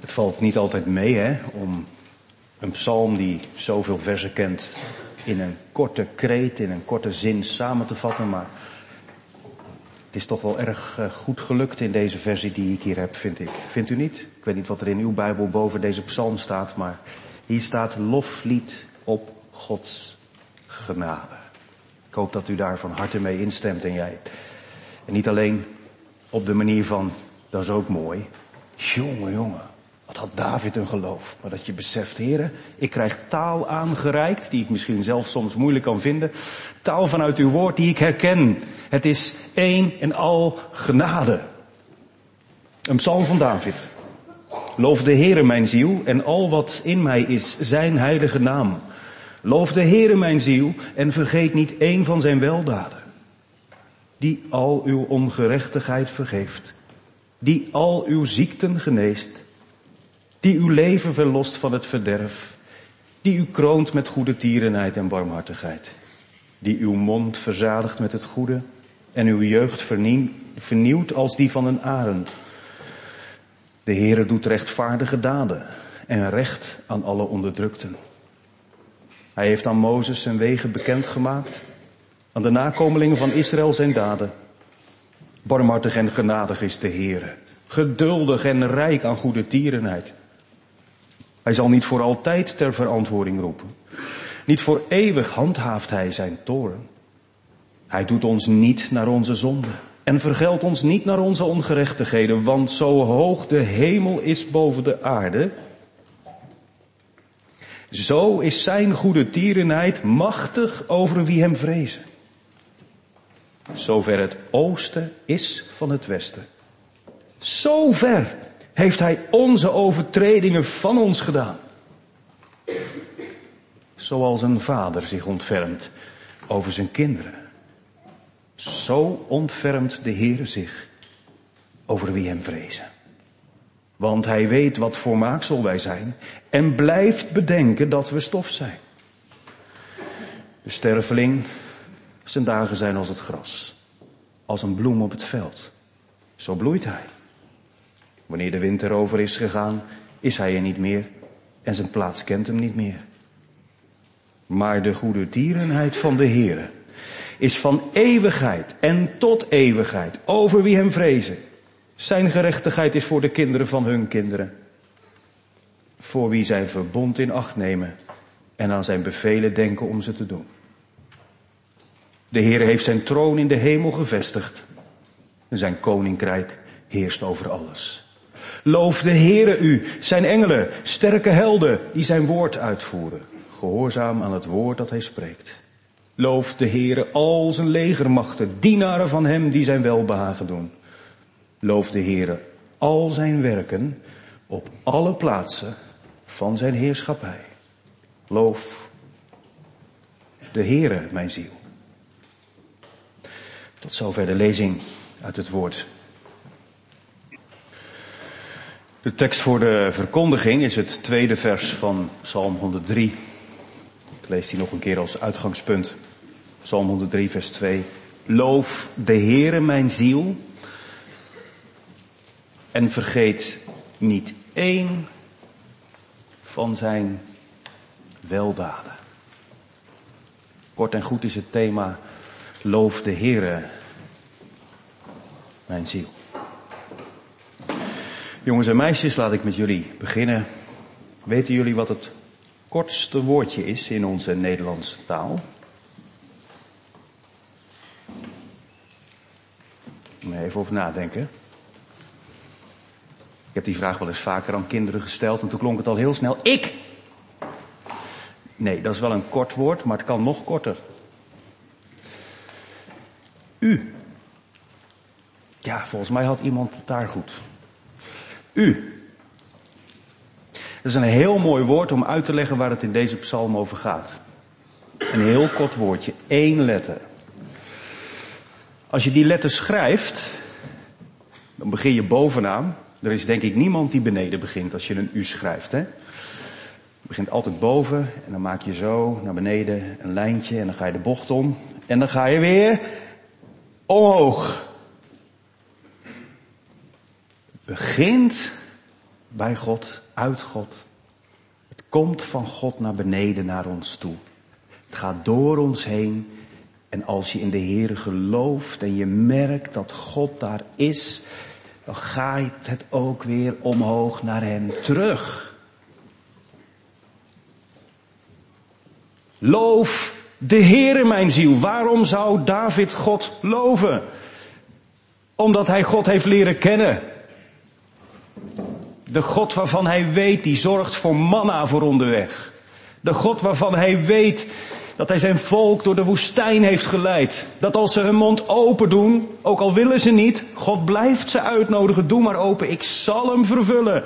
Het valt niet altijd mee, hè, om een psalm die zoveel versen kent in een korte kreet, in een korte zin samen te vatten, maar het is toch wel erg eh, goed gelukt in deze versie die ik hier heb, vind ik. Vindt u niet? Ik weet niet wat er in uw Bijbel boven deze psalm staat, maar hier staat loflied op Gods genade. Ik hoop dat u daar van harte mee instemt en jij. En niet alleen op de manier van, dat is ook mooi. Jongen, jongen. Wat had David een geloof. Maar dat je beseft, heren, ik krijg taal aangereikt, die ik misschien zelf soms moeilijk kan vinden. Taal vanuit uw woord die ik herken. Het is één en al genade. Een psalm van David. Loof de Heere mijn ziel en al wat in mij is zijn heilige naam. Loof de Heere mijn ziel en vergeet niet één van zijn weldaden. Die al uw ongerechtigheid vergeeft. Die al uw ziekten geneest die uw leven verlost van het verderf, die u kroont met goede tierenheid en barmhartigheid, die uw mond verzadigt met het goede en uw jeugd vernieuwt als die van een arend. De Heere doet rechtvaardige daden en recht aan alle onderdrukten. Hij heeft aan Mozes zijn wegen bekendgemaakt, aan de nakomelingen van Israël zijn daden. Barmhartig en genadig is de Heere, geduldig en rijk aan goede tierenheid. Hij zal niet voor altijd ter verantwoording roepen. Niet voor eeuwig handhaaft hij zijn toren. Hij doet ons niet naar onze zonde en vergeldt ons niet naar onze ongerechtigheden, want zo hoog de hemel is boven de aarde, zo is zijn goede tierenheid machtig over wie hem vrezen. Zover het oosten is van het westen. Zover heeft Hij onze overtredingen van ons gedaan. Zoals een vader zich ontfermt over zijn kinderen. Zo ontfermt de Heere zich over wie hem vrezen. Want hij weet wat voor maaksel wij zijn en blijft bedenken dat we stof zijn. De sterveling, zijn dagen zijn als het gras, als een bloem op het veld. Zo bloeit hij. Wanneer de winter over is gegaan, is hij er niet meer en zijn plaats kent hem niet meer. Maar de goede tierenheid van de Heere is van eeuwigheid en tot eeuwigheid over wie hem vrezen. Zijn gerechtigheid is voor de kinderen van hun kinderen. Voor wie zijn verbond in acht nemen en aan zijn bevelen denken om ze te doen. De Heer heeft zijn troon in de hemel gevestigd. En zijn koninkrijk heerst over alles. Loof de Heere u, zijn engelen, sterke helden die zijn woord uitvoeren, gehoorzaam aan het woord dat hij spreekt. Loof de Heere al zijn legermachten, dienaren van hem die zijn welbehagen doen. Loof de Heere al zijn werken op alle plaatsen van zijn heerschappij. Loof de Heere, mijn ziel. Tot zover de lezing uit het woord De tekst voor de verkondiging is het tweede vers van Psalm 103. Ik lees die nog een keer als uitgangspunt. Psalm 103, vers 2. Loof de Heere mijn ziel en vergeet niet één van zijn weldaden. Kort en goed is het thema Loof de Heere mijn ziel. Jongens en meisjes, laat ik met jullie beginnen. Weten jullie wat het kortste woordje is in onze Nederlandse taal? Even over nadenken. Ik heb die vraag wel eens vaker aan kinderen gesteld en toen klonk het al heel snel. Ik! Nee, dat is wel een kort woord, maar het kan nog korter. U. Ja, volgens mij had iemand het daar goed. U. Dat is een heel mooi woord om uit te leggen waar het in deze psalm over gaat. Een heel kort woordje, één letter. Als je die letter schrijft, dan begin je bovenaan. Er is denk ik niemand die beneden begint als je een U schrijft. Hè? Je begint altijd boven en dan maak je zo naar beneden een lijntje en dan ga je de bocht om. En dan ga je weer omhoog begint bij God, uit God. Het komt van God naar beneden naar ons toe. Het gaat door ons heen. En als je in de Heer gelooft en je merkt dat God daar is, dan gaat het ook weer omhoog naar Hem terug. Loof de Heere mijn ziel. Waarom zou David God loven? Omdat hij God heeft leren kennen. De God waarvan hij weet, die zorgt voor manna voor onderweg. De God waarvan hij weet dat hij zijn volk door de woestijn heeft geleid. Dat als ze hun mond open doen, ook al willen ze niet, God blijft ze uitnodigen, doe maar open, ik zal hem vervullen.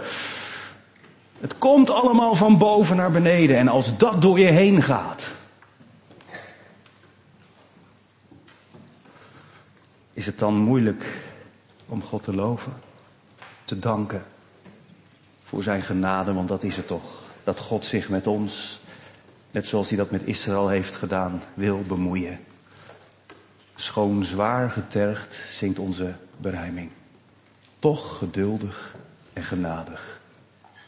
Het komt allemaal van boven naar beneden en als dat door je heen gaat, is het dan moeilijk om God te loven, te danken voor zijn genade, want dat is het toch. Dat God zich met ons, net zoals hij dat met Israël heeft gedaan, wil bemoeien. Schoon zwaar getergd zingt onze berijming. Toch geduldig en genadig.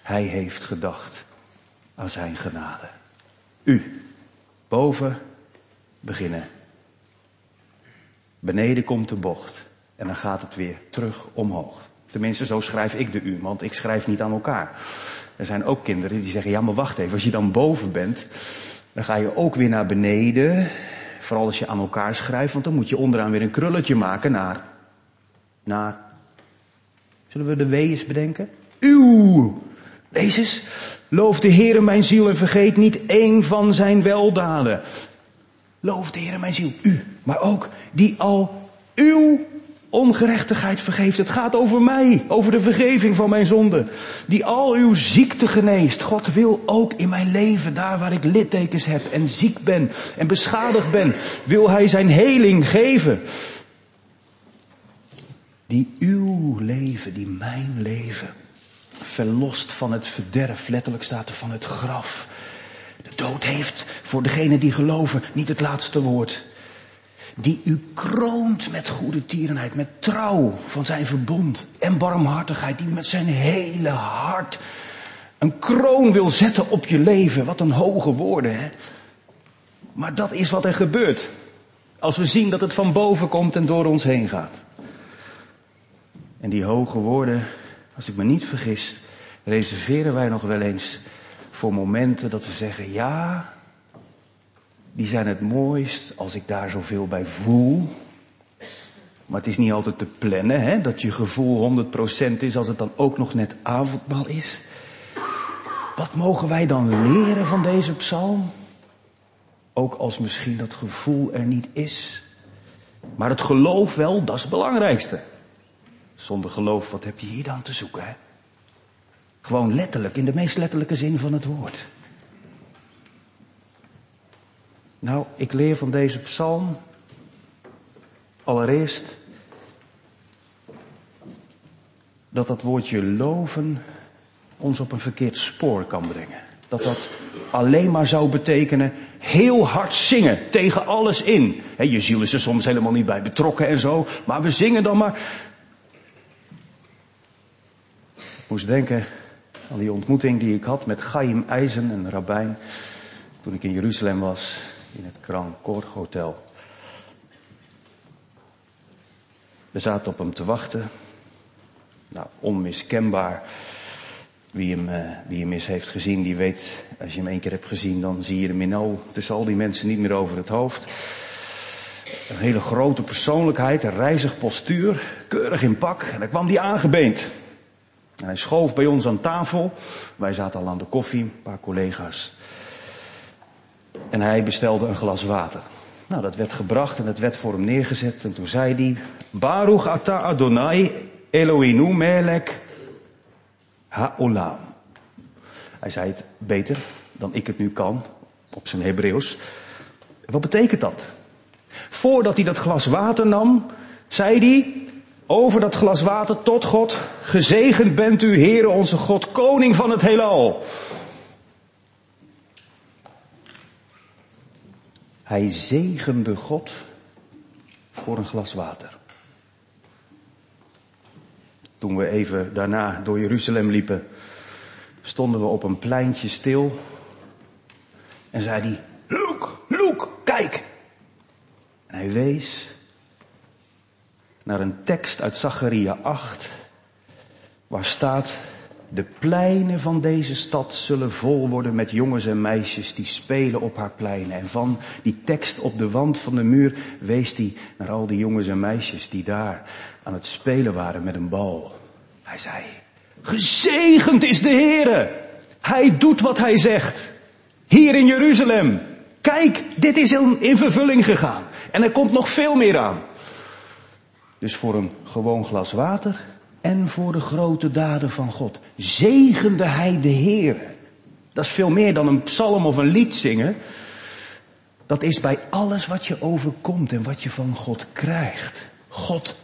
Hij heeft gedacht aan zijn genade. U, boven beginnen. Beneden komt de bocht en dan gaat het weer terug omhoog. Tenminste, zo schrijf ik de U, want ik schrijf niet aan elkaar. Er zijn ook kinderen die zeggen, ja maar wacht even, als je dan boven bent, dan ga je ook weer naar beneden. Vooral als je aan elkaar schrijft, want dan moet je onderaan weer een krulletje maken naar, naar, zullen we de W eens bedenken? Uw. Eens. Loof de Heere mijn ziel en vergeet niet één van zijn weldaden. Loof de Heere mijn ziel, u, maar ook die al uw ongerechtigheid vergeeft. Het gaat over mij, over de vergeving van mijn zonde. Die al uw ziekte geneest. God wil ook in mijn leven, daar waar ik littekens heb en ziek ben en beschadigd ben, wil Hij zijn heling geven. Die uw leven, die mijn leven, verlost van het verderf, letterlijk staat er van het graf. De dood heeft voor degenen die geloven niet het laatste woord die u kroont met goede tierenheid, met trouw van zijn verbond en barmhartigheid, die met zijn hele hart een kroon wil zetten op je leven. Wat een hoge woorden, hè? Maar dat is wat er gebeurt. Als we zien dat het van boven komt en door ons heen gaat. En die hoge woorden, als ik me niet vergis, reserveren wij nog wel eens voor momenten dat we zeggen, ja, die zijn het mooist als ik daar zoveel bij voel. Maar het is niet altijd te plannen, hè, dat je gevoel 100% is als het dan ook nog net avondmaal is. Wat mogen wij dan leren van deze psalm? Ook als misschien dat gevoel er niet is. Maar het geloof wel, dat is het belangrijkste. Zonder geloof, wat heb je hier dan te zoeken? Hè? Gewoon letterlijk, in de meest letterlijke zin van het woord. Nou, ik leer van deze psalm allereerst dat dat woordje loven ons op een verkeerd spoor kan brengen. Dat dat alleen maar zou betekenen heel hard zingen tegen alles in. je ziel is er soms helemaal niet bij betrokken en zo, maar we zingen dan maar. Ik moest denken aan die ontmoeting die ik had met Chaim Eisen, een rabbijn, toen ik in Jeruzalem was in het Grand Court Hotel. We zaten op hem te wachten. Nou, onmiskenbaar. Wie hem, uh, wie hem eens heeft gezien, die weet, als je hem één keer hebt gezien, dan zie je de minnow tussen al die mensen niet meer over het hoofd. Een hele grote persoonlijkheid, een reizig postuur, keurig in pak. En dan kwam die aangebeend. En hij schoof bij ons aan tafel. Wij zaten al aan de koffie, een paar collega's. En hij bestelde een glas water. Nou, dat werd gebracht en het werd voor hem neergezet. En toen zei hij, Baruch ata Adonai Elohinu melek haolam. Hij zei het beter dan ik het nu kan, op zijn Hebreeuws. Wat betekent dat? Voordat hij dat glas water nam, zei hij over dat glas water tot God, gezegend bent u, Heere onze God, koning van het heelal. Hij zegende God voor een glas water. toen we even daarna door Jeruzalem liepen, stonden we op een pleintje stil. En zei hij, Loek, Loek, kijk. En hij wees naar een tekst uit Zacharia 8, waar staat, de pleinen van deze stad zullen vol worden met jongens en meisjes die spelen op haar pleinen. En van die tekst op de wand van de muur wees hij naar al die jongens en meisjes die daar aan het spelen waren met een bal. Hij zei, gezegend is de Heere. Hij doet wat hij zegt. Hier in Jeruzalem. Kijk, dit is in vervulling gegaan. En er komt nog veel meer aan. Dus voor een gewoon glas water en voor de grote daden van God. Zegende hij de Heer. Dat is veel meer dan een psalm of een lied zingen. Dat is bij alles wat je overkomt en wat je van God krijgt. God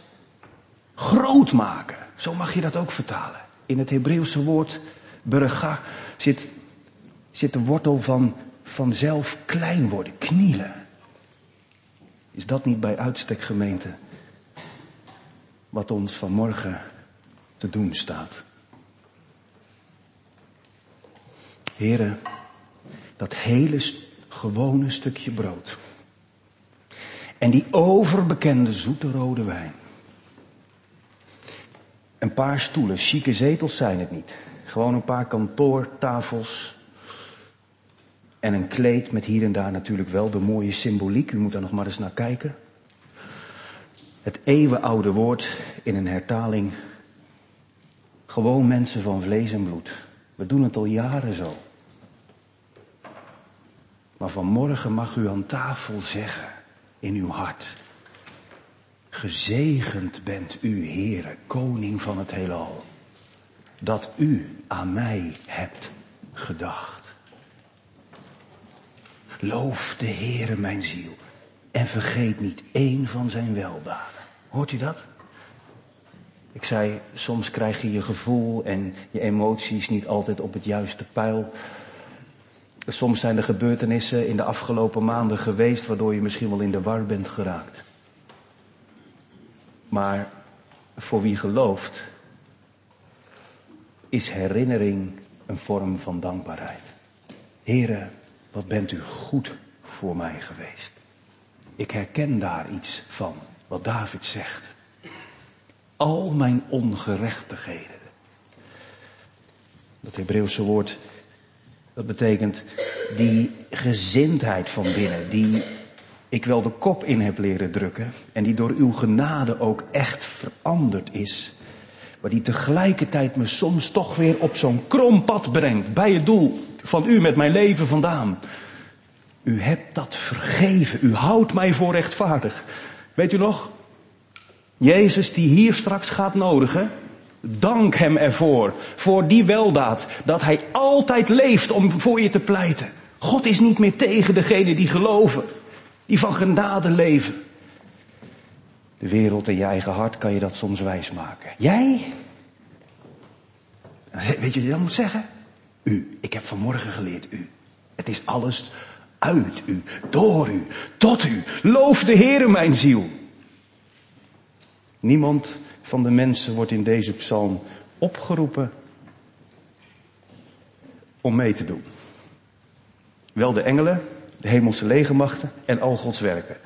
groot maken. Zo mag je dat ook vertalen. In het Hebreeuwse woord berga zit, zit de wortel van, van zelf klein worden, knielen. Is dat niet bij uitstek gemeente wat ons vanmorgen te doen staat. Heren, dat hele gewone stukje brood. En die overbekende zoete rode wijn. Een paar stoelen, chique zetels zijn het niet. Gewoon een paar kantoortafels. En een kleed met hier en daar natuurlijk wel de mooie symboliek. U moet daar nog maar eens naar kijken. Het eeuwenoude woord in een hertaling gewoon mensen van vlees en bloed. We doen het al jaren zo. Maar vanmorgen mag u aan tafel zeggen in uw hart. Gezegend bent u, Heere, koning van het heelal, dat u aan mij hebt gedacht. Loof de Heere mijn ziel en vergeet niet één van zijn weldaden. Hoort u dat? Ik zei, soms krijg je je gevoel en je emoties niet altijd op het juiste pijl. Soms zijn er gebeurtenissen in de afgelopen maanden geweest waardoor je misschien wel in de war bent geraakt. Maar voor wie gelooft, is herinnering een vorm van dankbaarheid. Heren, wat bent u goed voor mij geweest. Ik herken daar iets van, wat David zegt al mijn ongerechtigheden. Dat Hebreeuwse woord, dat betekent die gezindheid van binnen, die ik wel de kop in heb leren drukken en die door uw genade ook echt veranderd is, maar die tegelijkertijd me soms toch weer op zo'n krom pad brengt, bij het doel van u met mijn leven vandaan. U hebt dat vergeven, u houdt mij voor rechtvaardig. Weet u nog, Jezus die hier straks gaat nodigen, dank hem ervoor, voor die weldaad, dat hij altijd leeft om voor je te pleiten. God is niet meer tegen degene die geloven, die van genade leven. De wereld in je eigen hart kan je dat soms wijsmaken. Jij? Weet je wat je dan moet zeggen? U. Ik heb vanmorgen geleerd u. Het is alles uit u, door u, tot u. Loof de Heere mijn ziel. Niemand van de mensen wordt in deze psalm opgeroepen om mee te doen. Wel de engelen, de hemelse legermachten en al Gods werken.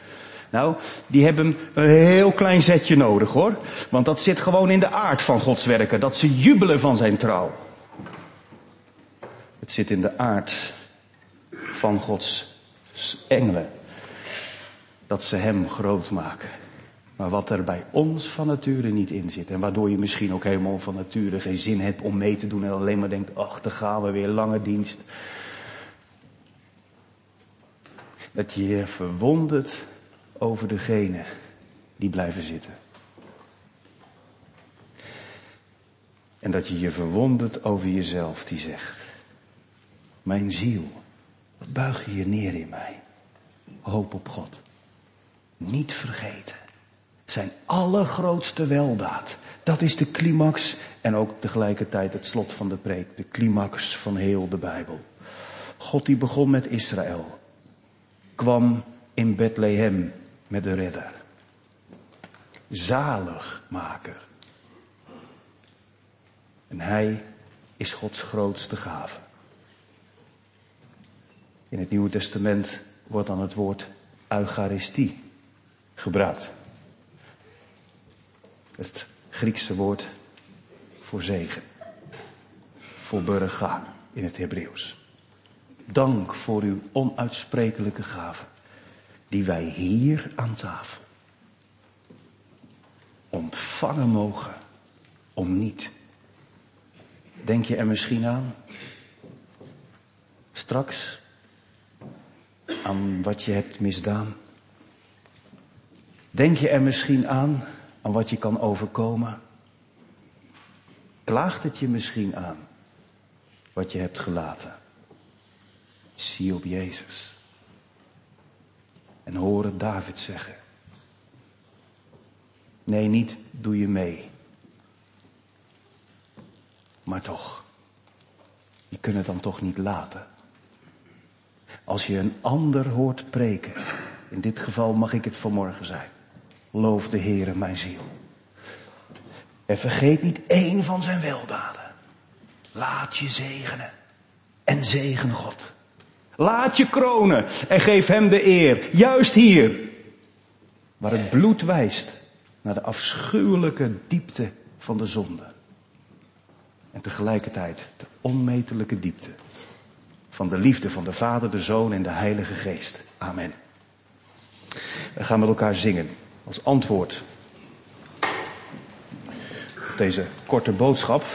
Nou, die hebben een heel klein zetje nodig hoor. Want dat zit gewoon in de aard van Gods werken. Dat ze jubelen van zijn trouw. Het zit in de aard van Gods engelen. Dat ze hem groot maken. Maar wat er bij ons van nature niet in zit. En waardoor je misschien ook helemaal van nature geen zin hebt om mee te doen. En alleen maar denkt, ach, dan gaan we weer lange dienst. Dat je je verwondert over degene die blijven zitten. En dat je je verwondert over jezelf die zegt, mijn ziel, wat buig je neer in mij? Hoop op God. Niet vergeten zijn allergrootste weldaad. Dat is de climax en ook tegelijkertijd het slot van de preek. De climax van heel de Bijbel. God die begon met Israël. Kwam in Bethlehem met de redder. Zaligmaker. En hij is Gods grootste gave. In het Nieuwe Testament wordt dan het woord Eucharistie gebruikt. Het Griekse woord voor zegen. Voor burga in het Hebreeuws. Dank voor uw onuitsprekelijke gave. Die wij hier aan tafel ontvangen mogen om niet. Denk je er misschien aan? Straks aan wat je hebt misdaan? Denk je er misschien aan, aan wat je kan overkomen? Klaagt het je misschien aan, wat je hebt gelaten? Zie op Jezus. En hoor het David zeggen. Nee, niet doe je mee. Maar toch, je kunt het dan toch niet laten. Als je een ander hoort preken, in dit geval mag ik het vanmorgen zijn. Loof de Heere mijn ziel. En vergeet niet één van zijn weldaden. Laat je zegenen. En zegen God. Laat je kronen en geef hem de eer. Juist hier. Waar het bloed wijst naar de afschuwelijke diepte van de zonde. En tegelijkertijd de onmetelijke diepte van de liefde van de Vader, de Zoon en de Heilige Geest. Amen. We gaan met elkaar zingen als antwoord op deze korte boodschap.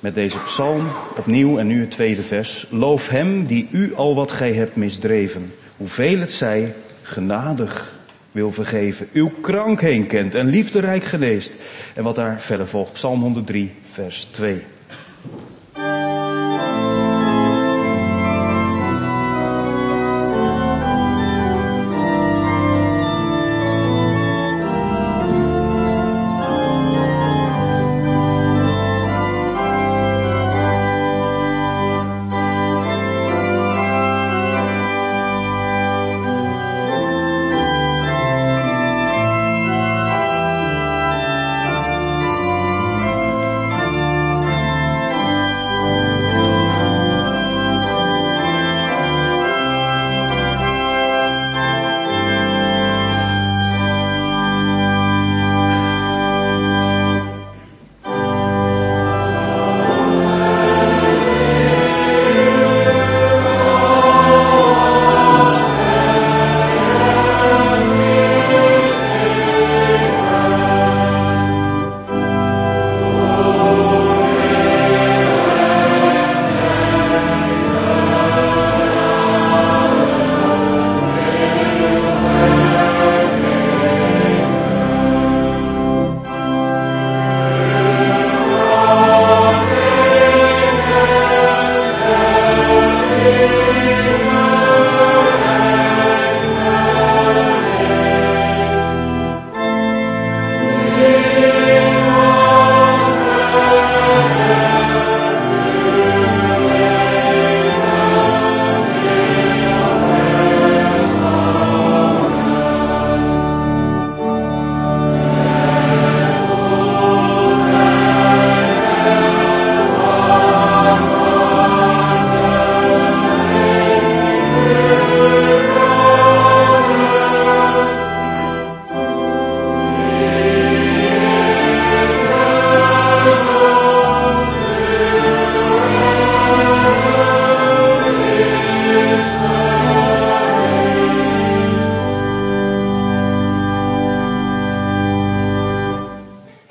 Met deze psalm opnieuw en nu het tweede vers. Loof hem die u al wat gij hebt misdreven, hoeveel het zij, genadig wil vergeven, uw krank heen kent en liefderijk geneest. En wat daar verder volgt, Psalm 103, vers 2.